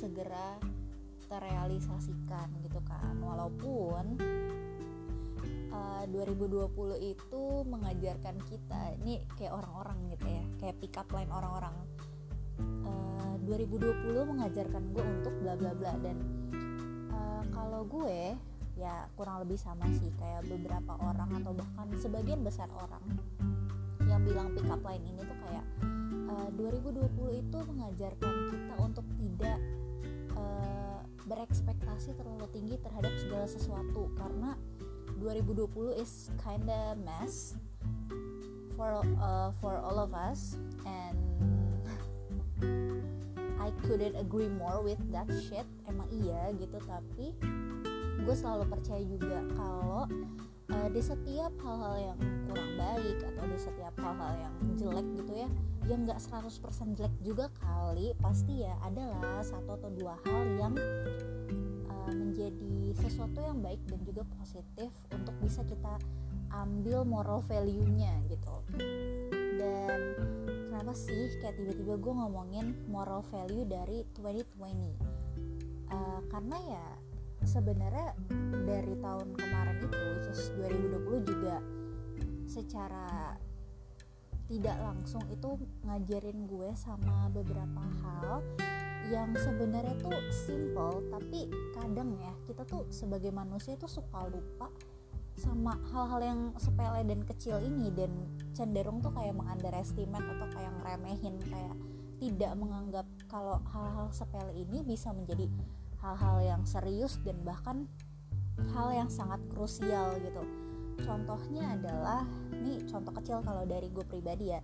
segera terrealisasikan gitu kan. Walaupun 2020 itu mengajarkan kita ini kayak orang-orang gitu ya kayak pick up line orang-orang uh, 2020 mengajarkan gue untuk bla bla bla dan uh, kalau gue ya kurang lebih sama sih kayak beberapa orang atau bahkan sebagian besar orang yang bilang pick up line ini tuh kayak uh, 2020 itu mengajarkan kita untuk tidak uh, berekspektasi terlalu tinggi terhadap segala sesuatu karena 2020 is kinda mess for uh, for all of us and I couldn't agree more with that shit. Emang iya gitu tapi gue selalu percaya juga kalau uh, di setiap hal-hal yang kurang baik atau di setiap hal-hal yang jelek gitu ya yang nggak 100% jelek juga kali pasti ya adalah satu atau dua hal yang menjadi sesuatu yang baik dan juga positif untuk bisa kita ambil moral value-nya gitu. Dan kenapa sih kayak tiba-tiba gue ngomongin moral value dari 2020 uh, karena ya sebenarnya dari tahun kemarin itu which is 2020 juga secara tidak langsung itu ngajarin gue sama beberapa hal yang sebenarnya tuh simple tapi kadang ya kita tuh sebagai manusia tuh suka lupa sama hal-hal yang sepele dan kecil ini dan cenderung tuh kayak mengunderestimate atau kayak ngeremehin kayak tidak menganggap kalau hal-hal sepele ini bisa menjadi hal-hal yang serius dan bahkan hal yang sangat krusial gitu. Contohnya adalah ini contoh kecil kalau dari gue pribadi ya.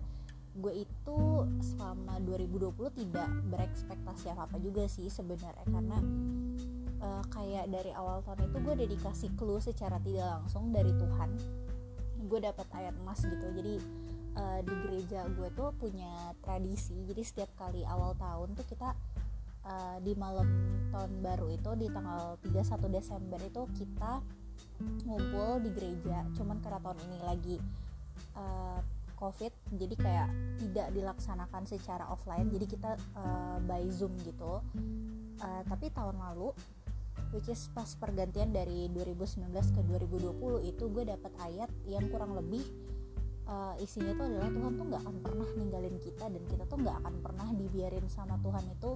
Gue itu selama 2020 tidak berekspektasi apa apa juga sih sebenarnya. Karena uh, kayak dari awal tahun itu gue udah dikasih clue secara tidak langsung dari Tuhan. Gue dapat ayat emas gitu. Jadi uh, di gereja gue tuh punya tradisi. Jadi setiap kali awal tahun tuh kita uh, di malam tahun baru itu di tanggal 31 Desember itu kita ngumpul di gereja. Cuman karena tahun ini lagi uh, covid jadi kayak tidak dilaksanakan secara offline. Jadi kita uh, by zoom gitu. Uh, tapi tahun lalu which is pas pergantian dari 2019 ke 2020 itu gue dapat ayat yang kurang lebih uh, isinya itu adalah Tuhan tuh nggak akan pernah ninggalin kita dan kita tuh nggak akan pernah dibiarin sama Tuhan itu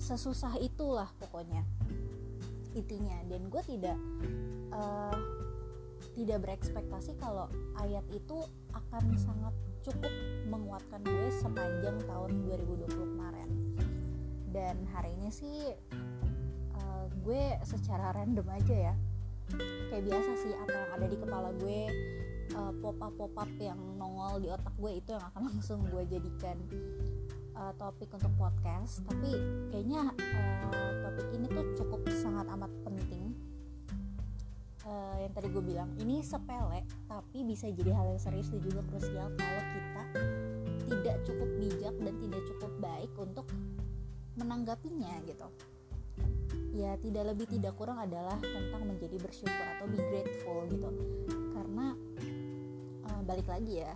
sesusah itulah pokoknya intinya. Dan gue tidak uh, tidak berekspektasi kalau ayat itu akan sangat cukup menguatkan gue sepanjang tahun 2020 kemarin. Dan hari ini sih uh, gue secara random aja ya. Kayak biasa sih apa yang ada di kepala gue uh, pop up pop up yang nongol di otak gue itu yang akan langsung gue jadikan uh, topik untuk podcast tapi kayaknya uh, topik ini tuh cukup sangat amat penting. Uh, yang tadi gue bilang ini sepele tapi bisa jadi hal yang serius dan juga krusial kalau kita tidak cukup bijak dan tidak cukup baik untuk menanggapinya gitu. Ya tidak lebih tidak kurang adalah tentang menjadi bersyukur atau be grateful gitu. Karena uh, balik lagi ya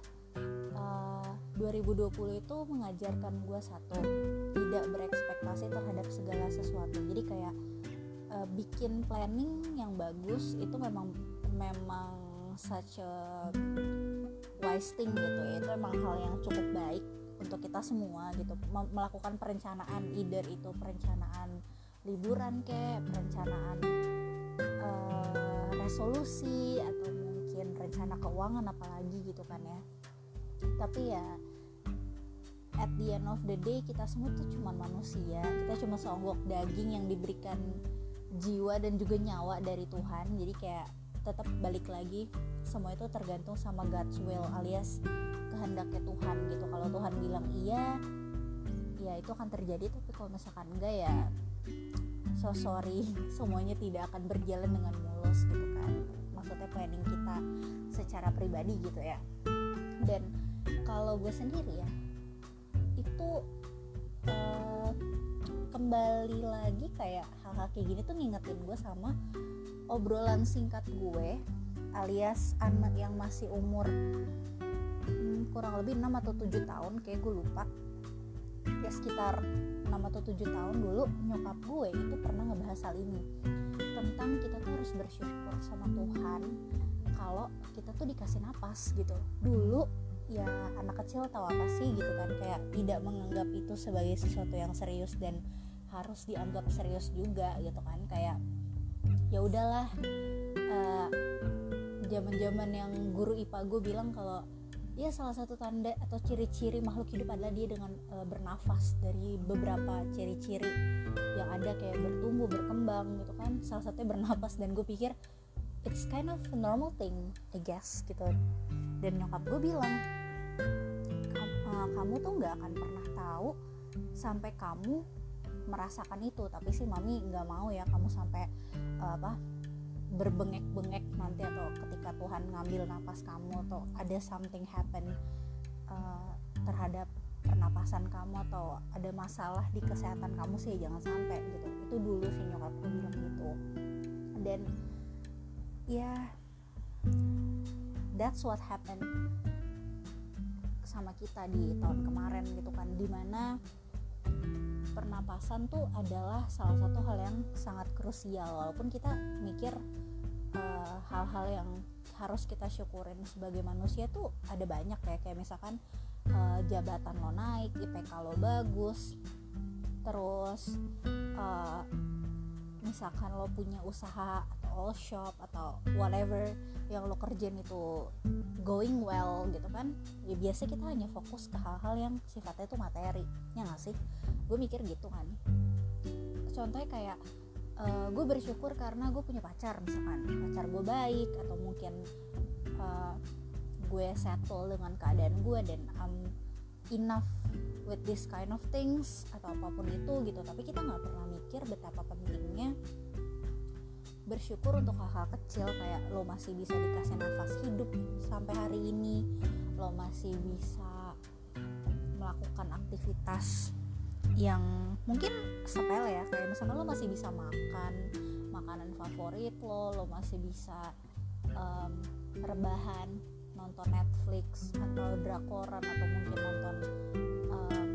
2020 itu mengajarkan gue satu tidak berekspektasi terhadap segala sesuatu. Jadi kayak uh, bikin planning yang bagus itu memang memang such a wise thing gitu ya. Itu memang hal yang cukup baik untuk kita semua gitu. Melakukan perencanaan either itu perencanaan liburan kayak perencanaan uh, resolusi atau mungkin rencana keuangan apalagi gitu kan ya. Tapi ya at the end of the day kita semua tuh cuma manusia. Kita cuma seonggok daging yang diberikan jiwa dan juga nyawa dari Tuhan. Jadi kayak tetap balik lagi semua itu tergantung sama God's will alias kehendaknya Tuhan gitu. Kalau Tuhan bilang iya ya itu akan terjadi. Tapi kalau misalkan enggak ya so sorry. Semuanya tidak akan berjalan dengan mulus gitu kan. Maksudnya planning kita secara secara pribadi gitu ya. Dan kalau gue sendiri ya uh, kembali lagi kayak hal-hal kayak gini tuh ngingetin gue sama obrolan singkat gue alias anak yang masih umur hmm, kurang lebih 6 atau 7 tahun kayak gue lupa. Ya sekitar 6 atau 7 tahun dulu nyokap gue itu pernah ngebahas hal ini. Tentang kita tuh harus bersyukur sama Tuhan kalau kita tuh dikasih napas gitu. Dulu ya anak kecil tahu apa sih gitu kan kayak tidak menganggap itu sebagai sesuatu yang serius dan harus dianggap serius juga gitu kan kayak ya udahlah uh, zaman-zaman yang guru IPA gue bilang kalau ya salah satu tanda atau ciri-ciri makhluk hidup adalah dia dengan e, bernafas dari beberapa ciri-ciri yang ada kayak bertumbuh berkembang gitu kan salah satunya bernafas. Dan gue pikir it's kind of a normal thing I guess gitu dan nyokap gue bilang kamu tuh nggak akan pernah tahu sampai kamu merasakan itu tapi sih mami nggak mau ya kamu sampai uh, apa berbengek-bengek nanti atau ketika Tuhan ngambil nafas kamu atau ada something happen uh, terhadap pernapasan kamu atau ada masalah di kesehatan kamu sih jangan sampai gitu. Itu dulu sih nyokapku bilang gitu. Dan ya that's what happened sama kita di tahun kemarin gitu kan di mana pernapasan tuh adalah salah satu hal yang sangat krusial walaupun kita mikir eh, hal-hal uh, yang harus kita syukurin sebagai manusia tuh ada banyak ya kayak misalkan uh, jabatan lo naik IPK lo bagus terus uh, misalkan lo punya usaha all shop atau whatever yang lo kerjain itu going well gitu kan ya biasa kita hanya fokus ke hal-hal yang sifatnya itu materi ya gak sih? Gue mikir gitu kan. Contohnya kayak uh, gue bersyukur karena gue punya pacar misalkan pacar gue baik atau mungkin uh, gue settle dengan keadaan gue dan I'm enough with this kind of things atau apa pun itu gitu. Tapi kita nggak pernah mikir betapa pentingnya bersyukur untuk hal-hal kecil kayak lo masih bisa dikasih nafas hidup sampai hari ini lo masih bisa melakukan aktivitas yang mungkin sepele ya kayak misalnya lo masih bisa makan makanan favorit lo lo masih bisa um, rebahan nonton Netflix atau drakoran atau mungkin nonton um,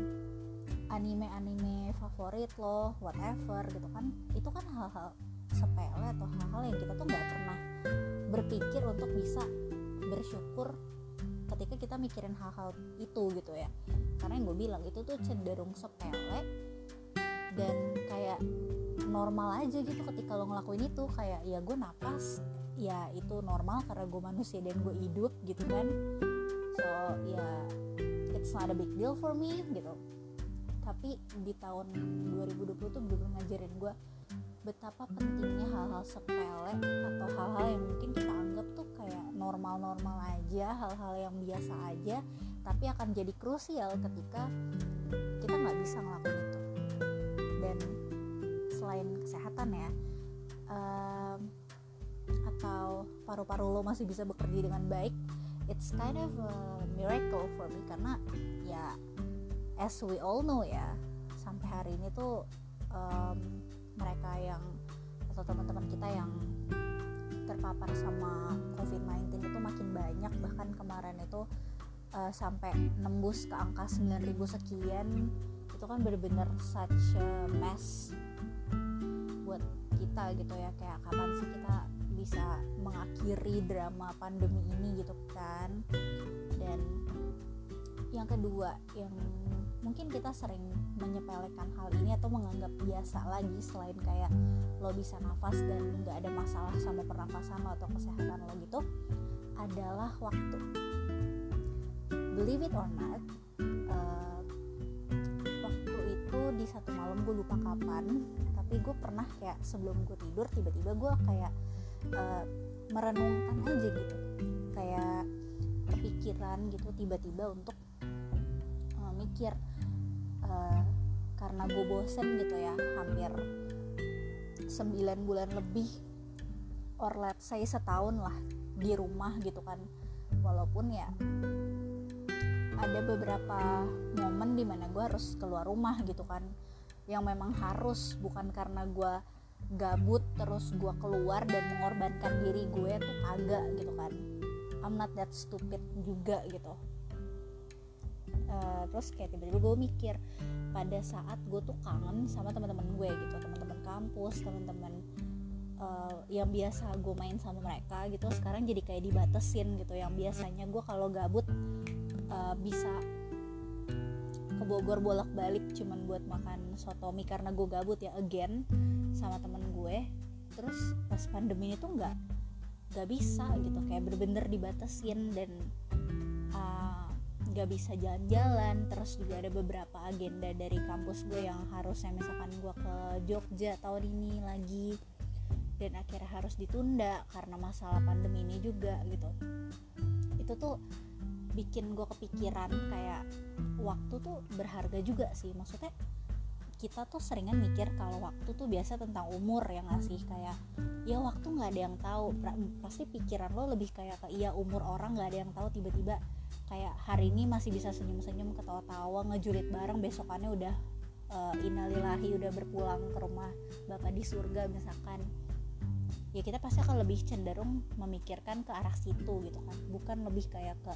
anime-anime favorit lo whatever gitu kan. Itu kan hal-hal sepele atau hal-hal yang kita tuh nggak pernah berpikir untuk bisa bersyukur ketika kita mikirin hal-hal itu gitu ya. Karena yang gue bilang itu tuh cenderung sepele dan kayak normal aja gitu ketika lo ngelakuin itu. Kayak ya gue napas ya itu normal karena gue manusia dan gue hidup gitu kan. So ya it's not a big deal for me gitu. Tapi di tahun 2020 tuh bener-bener ngajarin gue betapa pentingnya hal-hal sepele atau hal-hal yang mungkin kita anggap tuh kayak normal-normal aja hal-hal yang biasa aja tapi akan jadi krusial ketika kita nggak bisa ngelakuin itu. Dan selain kesehatan ya um, atau paru-paru lo masih bisa bekerja dengan baik it's kind of a miracle for me karena ya as we all know ya sampai hari ini tuh um, mereka yang atau teman-teman kita yang terpapar sama COVID-19 itu makin banyak. Bahkan kemarin itu uh, sampai nembus ke angka 9000 sekian. Itu kan bener-bener such a mess buat kita gitu ya. Kayak kapan sih kita bisa mengakhiri drama pandemi ini gitu kan. Dan yang kedua yang mungkin kita sering menyepelekan hal ini atau menganggap biasa lagi selain kayak lo bisa nafas dan nggak ada masalah sama pernafasan lo atau kesehatan lo gitu adalah waktu. Believe it or not uh, waktu itu di satu malam gue lupa kapan tapi gue pernah kayak sebelum gue tidur tiba-tiba gue kayak uh, merenungkan aja gitu. Kayak kepikiran gitu tiba-tiba untuk mikir uh, karena gue bosen gitu ya hampir 9 bulan lebih or let's say setahun lah di rumah gitu kan. Walaupun ya ada beberapa momen di mana gue harus keluar rumah gitu kan. Yang memang harus bukan karena gue gabut terus gue keluar dan mengorbankan diri gue tuh kagak gitu kan. I'm not that stupid juga gitu uh, terus kayak tiba-tiba gue mikir pada saat gue tuh kangen sama teman-teman gue gitu teman-teman kampus teman-teman uh, yang biasa gue main sama mereka gitu sekarang jadi kayak dibatesin gitu. Yang biasanya gue kalau gabut uh, bisa ke Bogor bolak-balik cuman buat makan sotomi karena gue gabut ya again sama temen gue. Terus pas pandemi itu nggak nggak bisa gitu kayak bener-bener dibatasin dan uh, nggak bisa jalan-jalan. Terus juga ada beberapa agenda dari kampus gue yang harusnya misalkan gue ke Jogja tahun ini lagi. Dan akhirnya harus ditunda karena masalah pandemi ini juga gitu. Itu tuh bikin gue kepikiran kayak waktu tuh berharga juga sih. Maksudnya kita tuh seringan mikir kalau waktu tuh biasa tentang umur yang ngasih kayak ya waktu nggak ada yang tahu. Pasti pikiran lo lebih kayak ke iya umur orang nggak ada yang tahu. Tiba-tiba kayak hari ini masih bisa senyum-senyum ketawa-tawa ngejulit bareng besokannya udah uh, innalillahi udah berpulang ke rumah bapak di surga misalkan. Ya kita pasti akan lebih cenderung memikirkan ke arah situ gitu kan. Bukan lebih kayak ke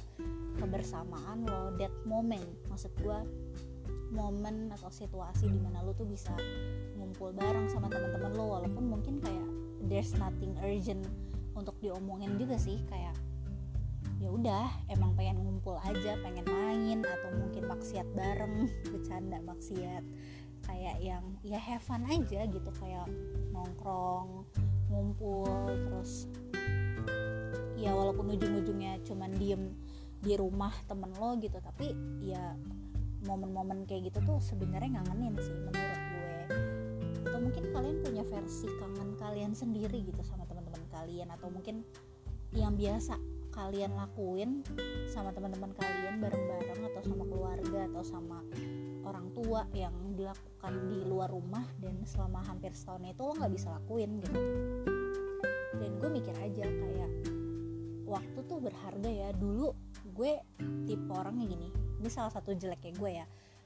kebersamaan lo that moment. Maksud gue momen atau situasi di mana lo tuh bisa ngumpul bareng sama teman-teman lo walaupun mungkin kayak there's nothing urgent untuk diomongin juga sih kayak ya udah emang pengen ngumpul aja pengen main atau mungkin maksiat bareng bercanda maksiat. Kayak yang ya have fun aja gitu kayak nongkrong ngumpul terus ya walaupun ujung-ujungnya cuman diem di rumah temen lo gitu tapi ya momen-momen kayak gitu tuh sebenarnya ngangenin sih menurut gue. Atau mungkin kalian punya versi kangen kalian sendiri gitu sama teman-teman kalian atau mungkin yang biasa kalian lakuin sama teman-teman kalian bareng-bareng atau sama keluarga atau sama orang tua yang dilakukan di luar rumah dan selama hampir setahun itu lo nggak bisa lakuin gitu. Dan gue mikir aja kayak waktu tuh berharga ya. Dulu gue tipe orangnya gini ini salah satu jeleknya gue ya.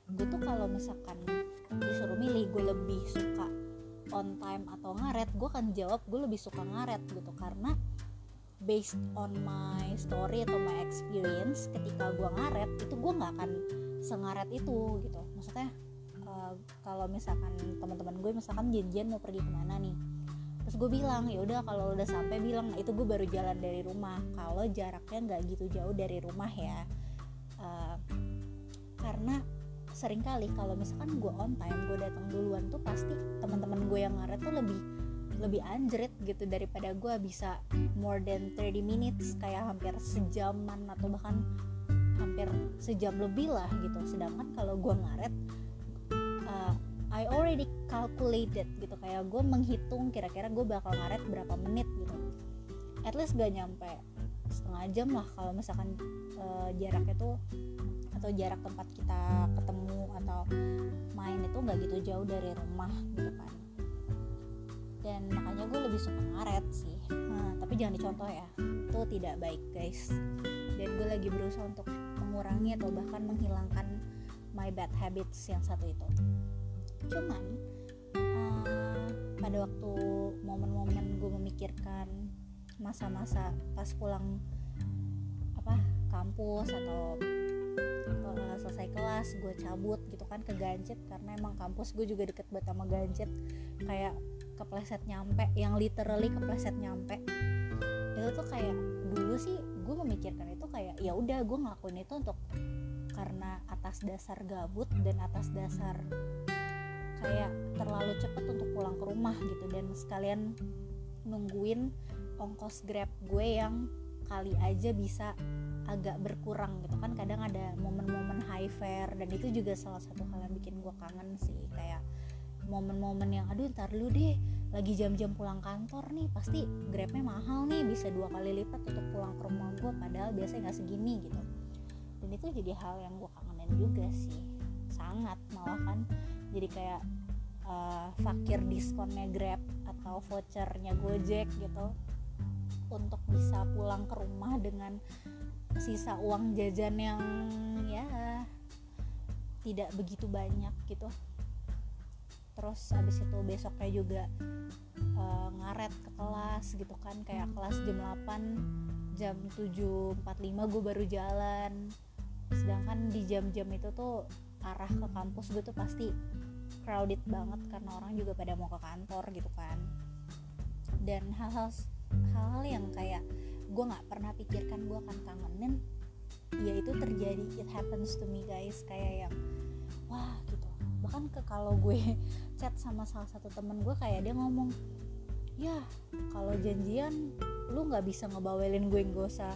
Gue tuh kalau misalkan disuruh milih gue lebih suka on time atau ngaret gue akan jawab gue lebih suka ngaret gitu. Karena based on my story atau my experience ketika gue ngaret itu gue nggak akan sengaret itu gitu. Maksudnya uh, kalau misalkan teman-teman gue misalkan janjian mau pergi ke mana nih terus gue bilang ya udah kalau udah sampai bilang itu gue baru jalan dari rumah. Kalau jaraknya nggak gitu jauh dari rumah ya uh, karena sering kali kalau misalkan gue on time gue datang duluan tuh pasti teman-teman gue yang ngaret tuh lebih lebih anjrit gitu daripada gue bisa more than 30 minutes kayak hampir sejaman atau bahkan hampir sejam lebih lah gitu. Sedangkan kalau gue ngaret uh, I already calculated gitu kayak gue menghitung kira-kira gue bakal ngaret berapa menit gitu. At least gak nyampe setengah jam lah kalau misalkan uh, jaraknya tuh atau jarak tempat kita ketemu atau main itu nggak gitu jauh dari rumah gitu kan dan makanya gue lebih suka ngaret sih. Nah, tapi jangan dicontoh ya. Itu tidak baik guys. Dan gue lagi berusaha untuk mengurangi atau bahkan menghilangkan my bad habits yang satu itu. Cuman uh, pada waktu momen-momen gue memikirkan masa-masa pas pulang apa kampus atau uh, selesai kelas gue cabut gitu kan ke Gancet karena emang kampus gue juga deket banget sama Gancet kayak kepleset nyampe yang literally kepleset nyampe. Itu tuh kayak dulu sih gue memikirkan itu kayak ya udah gue ngelakuin itu untuk karena atas dasar gabut dan atas dasar kayak terlalu cepet untuk pulang ke rumah gitu. Dan sekalian nungguin ongkos grab gue yang kali aja bisa agak berkurang gitu kan. Kadang ada momen-momen high fare dan itu juga salah satu hal yang bikin gue kangen sih. Kayak momen-momen yang aduh ntar lu deh lagi jam-jam pulang kantor nih pasti grabnya mahal nih bisa dua kali lipat untuk pulang ke rumah gue padahal biasanya nggak segini gitu. Dan itu jadi hal yang gue kangenin juga sih sangat malah kan jadi kayak uh, fakir diskonnya grab atau vouchernya gojek gitu untuk bisa pulang ke rumah dengan sisa uang jajan yang ya tidak begitu banyak gitu terus habis itu besoknya juga uh, ngaret ke kelas gitu kan kayak kelas jam 8 jam 7.45 gue baru jalan. Sedangkan di jam-jam itu tuh arah ke kampus gue tuh pasti crowded banget karena orang juga pada mau ke kantor gitu kan. Dan hal-hal hal-hal yang kayak gue nggak pernah pikirkan gue akan kangenin ya itu terjadi it happens to me guys. Kayak yang wah gitu bahkan ke kalau gue chat sama salah satu temen gue kayak dia ngomong ya kalau janjian lu nggak bisa ngebawelin gue nggak usah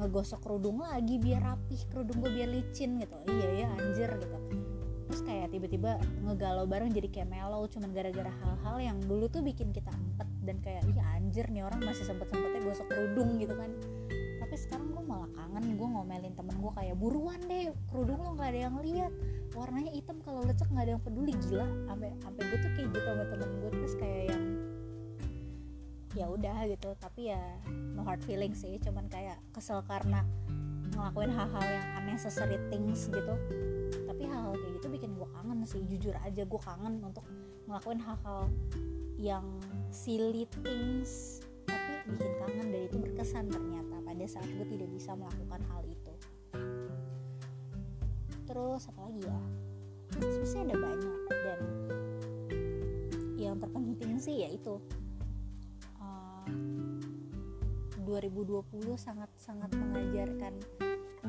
ngegosok kerudung lagi biar rapih kerudung gue biar licin gitu. Iya ya anjir gitu. Terus kayak tiba-tiba ngegalau bareng jadi kayak mellow cuman gara-gara hal-hal yang dulu tuh bikin kita empet dan kayak iya anjir nih orang masih sempet-sempetnya gosok kerudung gitu kan sekarang gue malah kangen gue ngomelin temen gue kayak buruan deh kerudung lo nggak ada yang lihat. Warnanya hitam kalau lecek nggak ada yang peduli gila. Sampai sampai gue tuh kayak gitu sama temen gue terus kayak yang ya udah gitu. Tapi ya no hard feeling sih cuman kayak kesel karena ngelakuin hal-hal yang unnecessary things gitu. Tapi hal-hal kayak gitu bikin gue kangen sih jujur aja gue kangen untuk ngelakuin hal-hal yang silly things tapi bikin kangen dan itu berkesan ternyata pada saat gue tidak bisa melakukan hal itu. Terus apa lagi ya? Sebenarnya ada banyak dan yang terpenting sih yaitu uh, 2020 sangat-sangat mengajarkan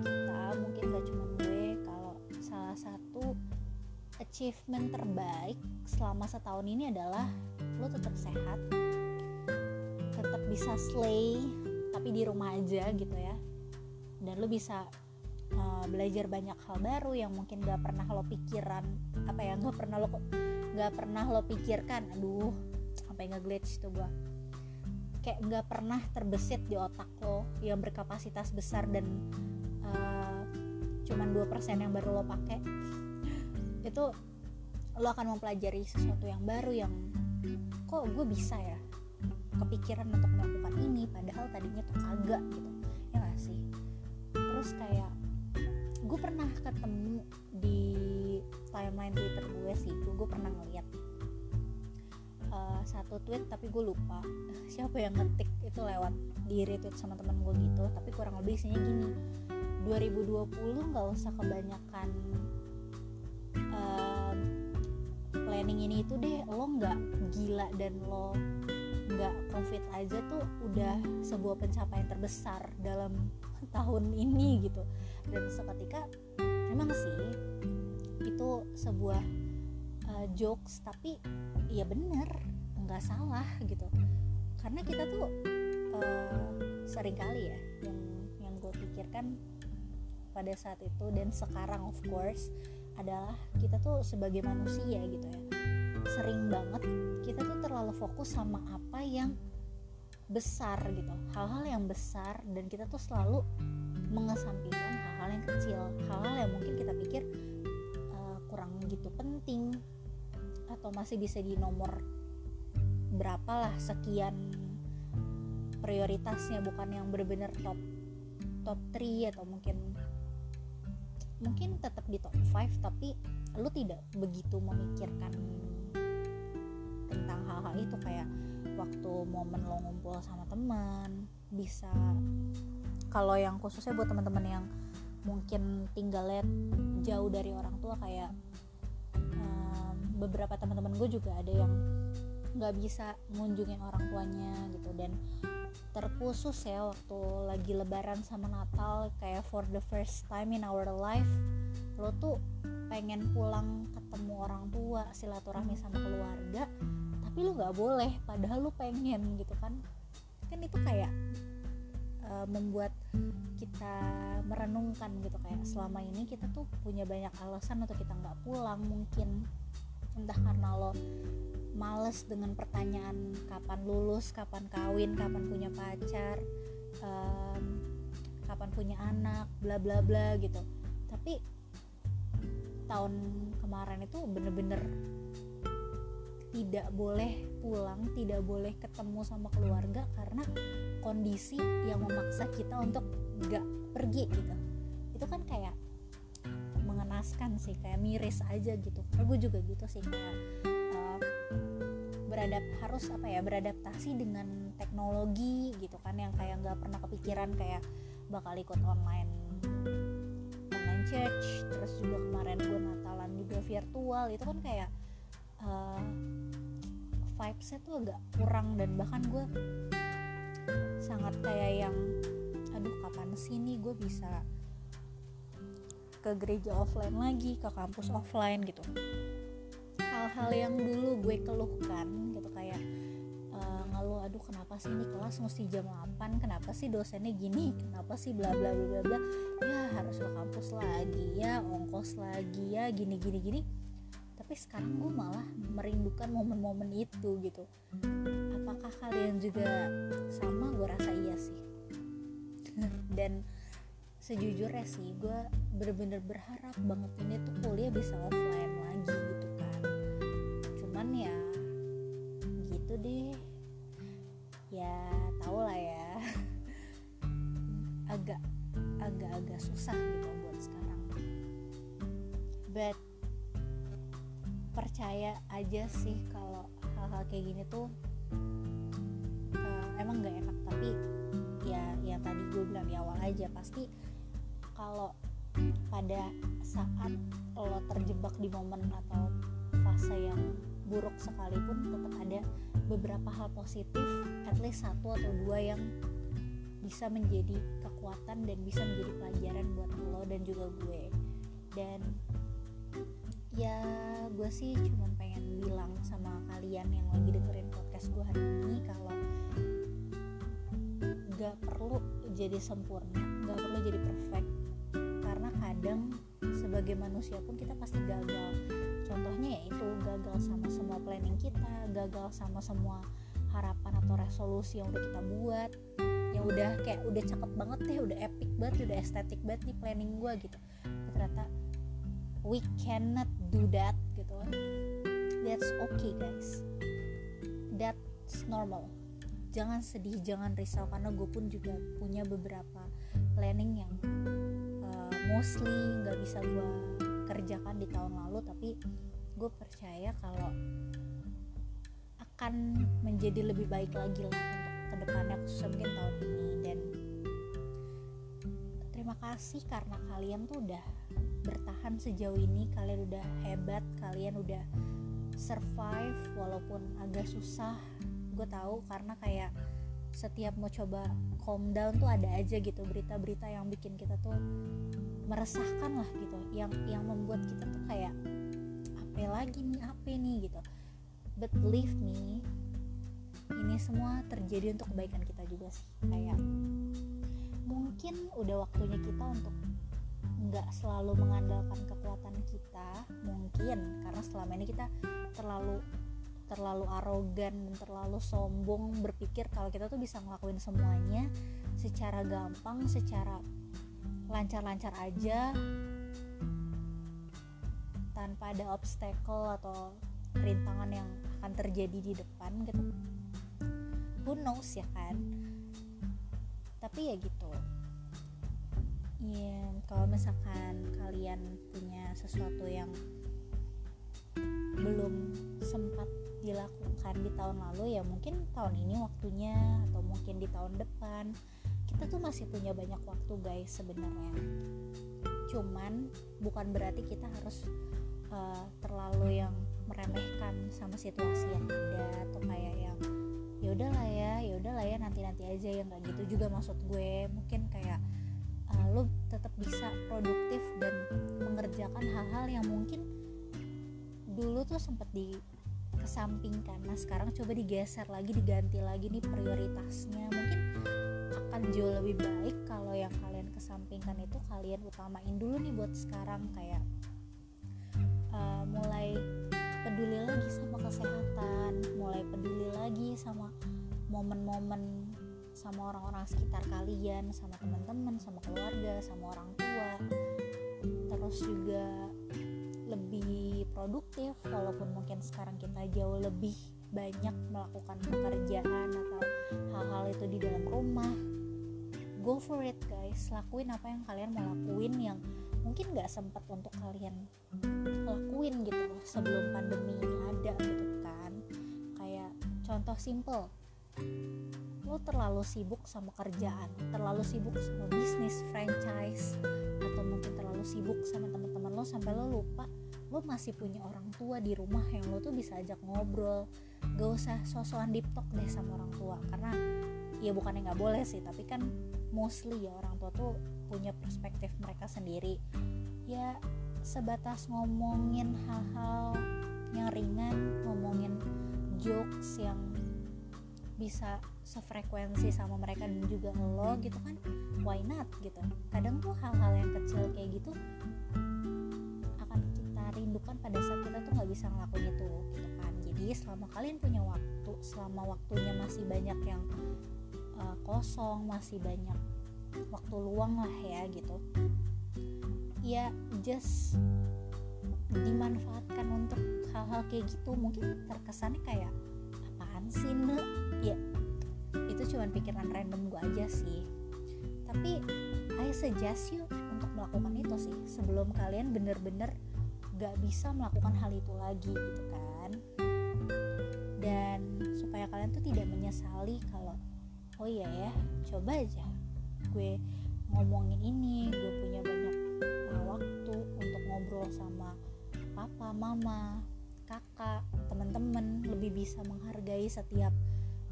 kita mungkin gak cuma gue kalau salah satu achievement terbaik selama setahun ini adalah lo tetap sehat tetap bisa slay tapi di rumah aja gitu ya. Dan lo bisa uh, belajar banyak hal baru yang mungkin gak pernah lo pikiran apa ya gak pernah lo gak pernah lo pikirkan aduh sampai nge-glitch tuh gua. Kayak nggak pernah terbesit di otak lo yang berkapasitas besar dan uh, cuman 2% yang baru lo pakai. Itu lo akan mempelajari sesuatu yang baru yang kok gue bisa ya kepikiran untuk melakukan ini padahal tadinya tuh kagak gitu. Ya gak sih? Terus kayak gue pernah ketemu di timeline twitter gue sih gue pernah ngeliat uh, satu tweet tapi gue lupa siapa yang ngetik itu lewat di retweet sama teman gue gitu tapi kurang lebih isinya gini 2020 nggak usah kebanyakan uh, planning ini itu deh lo nggak gila dan lo nggak covid aja tuh udah sebuah pencapaian terbesar dalam tahun ini gitu. Dan seketika memang sih itu sebuah uh, jokes tapi ya bener nggak salah gitu. Karena kita tuh uh, sering kali ya yang yang gue pikirkan pada saat itu dan sekarang of course adalah kita tuh sebagai manusia gitu ya sering banget kita tuh terlalu fokus sama apa yang besar gitu. Hal-hal yang besar dan kita tuh selalu mengesampingkan hal-hal yang kecil hal-hal yang mungkin kita pikir uh, kurang gitu penting atau masih bisa di nomor berapa lah sekian prioritasnya bukan yang benar-benar top top 3 atau mungkin mungkin tetap di top 5 tapi lu tidak begitu memikirkan tentang hal-hal itu kayak waktu momen lo ngumpul sama teman bisa kalau yang khususnya buat teman-teman yang mungkin tinggalnya jauh dari orang tua kayak um, beberapa teman-teman gue juga ada yang nggak bisa ngunjungin orang tuanya gitu. Dan terkhusus ya waktu lagi lebaran sama Natal kayak for the first time in our life lo tuh pengen pulang ketemu orang tua silaturahmi sama keluarga tapi lo nggak boleh padahal lo pengen gitu kan kan itu kayak uh, membuat kita merenungkan gitu kayak selama ini kita tuh punya banyak alasan untuk kita nggak pulang mungkin entah karena lo males dengan pertanyaan kapan lulus, kapan kawin, kapan punya pacar, um, kapan punya anak, bla bla bla gitu. Tapi tahun kemarin itu bener-bener tidak boleh pulang tidak boleh ketemu sama keluarga karena kondisi yang memaksa kita untuk gak pergi gitu. Itu kan kayak mengenaskan sih kayak miris aja gitu. Karena gue juga gitu sih kayak uh, beradap harus apa ya beradaptasi dengan teknologi gitu kan yang kayak nggak pernah kepikiran kayak bakal ikut online church terus juga kemarin gue Natalan juga virtual itu kan kayak uh, vibesnya tuh agak kurang dan bahkan gue sangat kayak yang aduh kapan sih nih gue bisa ke gereja offline lagi ke kampus offline? gitu. Hal-hal yang dulu gue keluhkan gitu ngeluh aduh kenapa sih ini kelas mesti jam 8 kenapa sih dosennya gini? Kenapa sih bla bla bla bla ya harus ke kampus lagi ya ongkos lagi ya gini gini gini. Tapi sekarang gue malah merindukan momen-momen itu gitu. Apakah kalian juga sama? Gue rasa iya sih. Dan sejujurnya sih gue bener-bener berharap banget ini tuh kuliah bisa offline but percaya aja sih kalau hal-hal kayak gini tuh uh, emang gak enak. Tapi ya yang tadi gue bilang di awal aja pasti kalau pada saat lo terjebak di momen atau fase yang buruk sekalipun tetap ada beberapa hal positif at least satu atau dua yang bisa menjadi kekuatan dan bisa menjadi pelajaran buat lo dan juga gue. Dan ya gue sih cuma pengen bilang sama kalian yang lagi dengerin podcast gue hari ini kalau gak perlu jadi sempurna gak perlu jadi perfect. Karena kadang sebagai manusia pun kita pasti gagal. Contohnya yaitu gagal sama semua planning kita gagal sama semua harapan atau resolusi yang udah kita buat. Yang udah kayak udah cakep banget deh udah epic banget udah estetik banget nih planning gue gitu. Ternyata we cannot do that gitu. That's okay guys. That's normal. Jangan sedih jangan risau karena gue pun juga punya beberapa planning yang mostly nggak bisa gue kerjakan di tahun lalu tapi gue percaya kalau akan menjadi lebih baik lagi lah untuk ke depannya khususnya mungkin tahun ini. Dan terima kasih karena kalian tuh udah bertahan sejauh ini kalian udah hebat kalian udah survive walaupun agak susah. Gue tahu karena kayak setiap mau coba calm down tuh ada aja gitu. Berita-berita yang bikin kita tuh meresahkan lah gitu. Yang yang membuat kita tuh kayak apa lagi nih? Apa nih? gitu. But believe me ini semua terjadi untuk kebaikan kita juga sih. Kayak mungkin udah waktunya kita untuk nggak selalu mengandalkan kekuatan kita mungkin karena selama ini kita terlalu terlalu arogan dan terlalu sombong berpikir kalau kita tuh bisa ngelakuin semuanya secara gampang secara lancar-lancar aja tanpa ada obstacle atau rintangan yang akan terjadi di depan gitu. Who knows ya kan? Tapi ya gitu ya kalau misalkan kalian punya sesuatu yang belum sempat dilakukan di tahun lalu ya mungkin tahun ini waktunya atau mungkin di tahun depan. Kita tuh masih punya banyak waktu guys sebenarnya. Cuman bukan berarti kita harus uh, terlalu yang meremehkan sama situasi yang ada atau kayak yang ya udahlah ya ya udahlah ya nanti nanti aja yang kayak gitu juga maksud gue. Mungkin kayak tetap bisa produktif dan mengerjakan hal-hal yang mungkin dulu tuh sempat di kesampingkan nah sekarang coba digeser lagi diganti lagi nih prioritasnya. Mungkin akan jauh lebih baik kalau yang kalian kesampingkan itu kalian utamain dulu nih buat sekarang. Kayak uh, mulai peduli lagi sama kesehatan mulai peduli lagi sama momen-momen sama orang-orang sekitar kalian sama teman-teman sama keluarga sama orang tua. Terus juga lebih produktif walaupun mungkin sekarang kita jauh lebih banyak melakukan pekerjaan atau hal-hal itu di dalam rumah. Go for it guys. Lakuin apa yang kalian mau lakuin yang mungkin gak sempat untuk kalian lakuin gitu loh sebelum pandemi ini ada gitu kan. Kayak contoh simple lo terlalu sibuk sama kerjaan terlalu sibuk sama bisnis franchise atau mungkin terlalu sibuk sama teman-teman lo sampai lo lupa lo masih punya orang tua di rumah yang lo tuh bisa ajak ngobrol. Gak usah sosokan deep talk deh sama orang tua karena ya bukannya nggak boleh sih tapi kan mostly ya orang tua tuh punya perspektif mereka sendiri. Ya sebatas ngomongin hal-hal yang ringan ngomongin jokes yang bisa sefrekuensi sama mereka dan juga lo gitu kan why not gitu. Kadang tuh hal-hal yang kecil kayak gitu akan kita rindukan pada saat kita tuh nggak bisa ngelakuin itu gitu kan. Jadi selama kalian punya waktu selama waktunya masih banyak yang uh, kosong masih banyak waktu luang lah ya gitu ya just dimanfaatkan untuk hal-hal kayak gitu. Mungkin terkesannya kayak apaan sih ne ya itu cuma pikiran random gue aja sih. Tapi I suggest you untuk melakukan itu sih sebelum kalian bener-bener gak bisa melakukan hal itu lagi gitu kan. Dan supaya kalian tuh tidak menyesali kalau oh iya ya coba aja gue ngomongin ini gue punya banyak uh, waktu untuk ngobrol sama papa mama kakak teman-teman. Lebih bisa menghargai setiap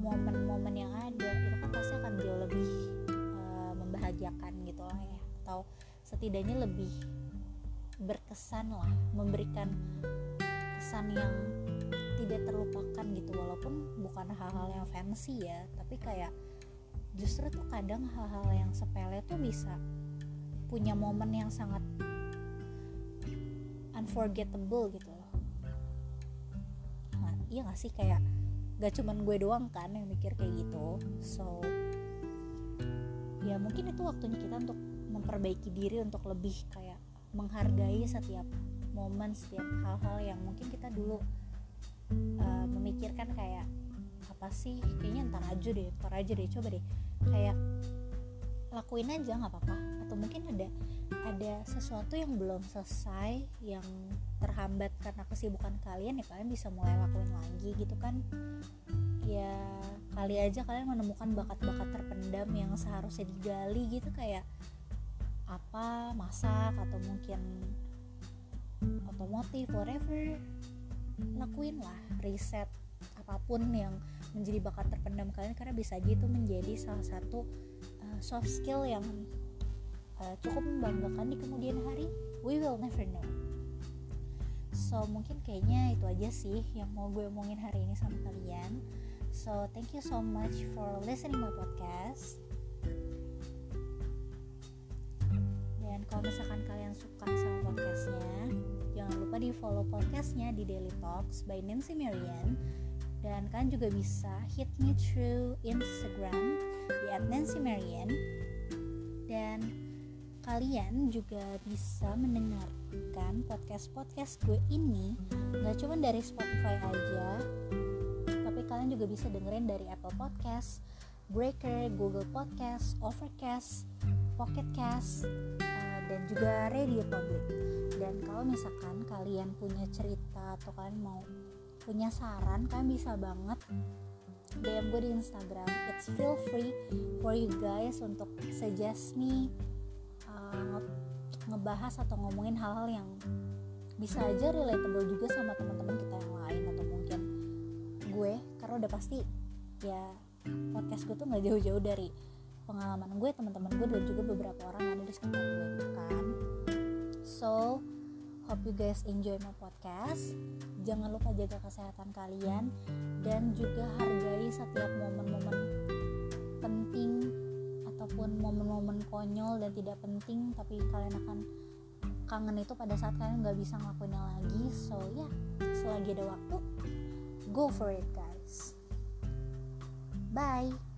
momen-momen yang ada itu kan pasti akan jauh lebih uh, membahagiakan gitu lah ya. Atau setidaknya lebih berkesan lah memberikan kesan yang tidak terlupakan gitu. Walaupun bukan hal-hal yang fancy ya tapi kayak justru tuh kadang hal-hal yang sepele tuh bisa punya momen yang sangat unforgettable gitu loh. Nah, iya gak sih kayak gak cuman gue doang kan yang mikir kayak gitu. So ya mungkin itu waktunya kita untuk memperbaiki diri untuk lebih kayak menghargai setiap momen setiap hal-hal yang mungkin kita dulu uh, memikirkan kayak apa sih? Kayaknya ntar aja deh ntar aja deh coba deh. Kayak lakuin aja nggak apa-apa atau mungkin ada ada sesuatu yang belum selesai yang terhambat karena kesibukan kalian ya kalian bisa mulai lakuin lagi gitu kan. Ya kali aja kalian menemukan bakat-bakat terpendam yang seharusnya digali gitu kayak apa masak atau mungkin otomotif whatever. Lakuin lah riset apa pun yang menjadi bakat terpendam kalian karena bisa aja itu menjadi salah satu uh, soft skill yang uh, cukup membanggakan di kemudian hari we will never know. So mungkin kayaknya itu aja sih yang mau gue omongin hari ini sama kalian. So thank you so much for listening my podcast. Dan kalau misalkan kalian suka sama podcastnya jangan lupa di follow podcastnya di Daily Talks by Nancy Marian dan kalian juga bisa hit me through Instagram di @nancy_marian dan kalian juga bisa mendengarkan podcast-podcast gue ini gak cuma dari Spotify aja tapi kalian juga bisa dengerin dari Apple Podcast, Breaker, Google Podcast, Overcast, Pocket Cast, uh, dan juga Radio Public. Dan kalau misalkan kalian punya cerita atau kalian mau punya saran kalian bisa banget DM gue di Instagram it's feel free for you guys untuk suggest me uh, ngebahas atau ngomongin hal-hal yang bisa aja relatable juga sama teman-teman kita yang lain atau mungkin gue. Karena udah pasti ya podcast gue tuh nggak jauh-jauh dari pengalaman gue teman-teman gue dan juga beberapa orang yang ada di sekitar gue gitu kan. So hope you guys enjoy my podcast. Jangan lupa jaga kesehatan kalian dan juga hargai setiap momen-momen penting ataupun momen-momen konyol dan tidak penting tapi kalian akan kangen itu pada saat kalian nggak bisa ngelakuinnya lagi. So ya yeah, selagi ada waktu go for it guys. Bye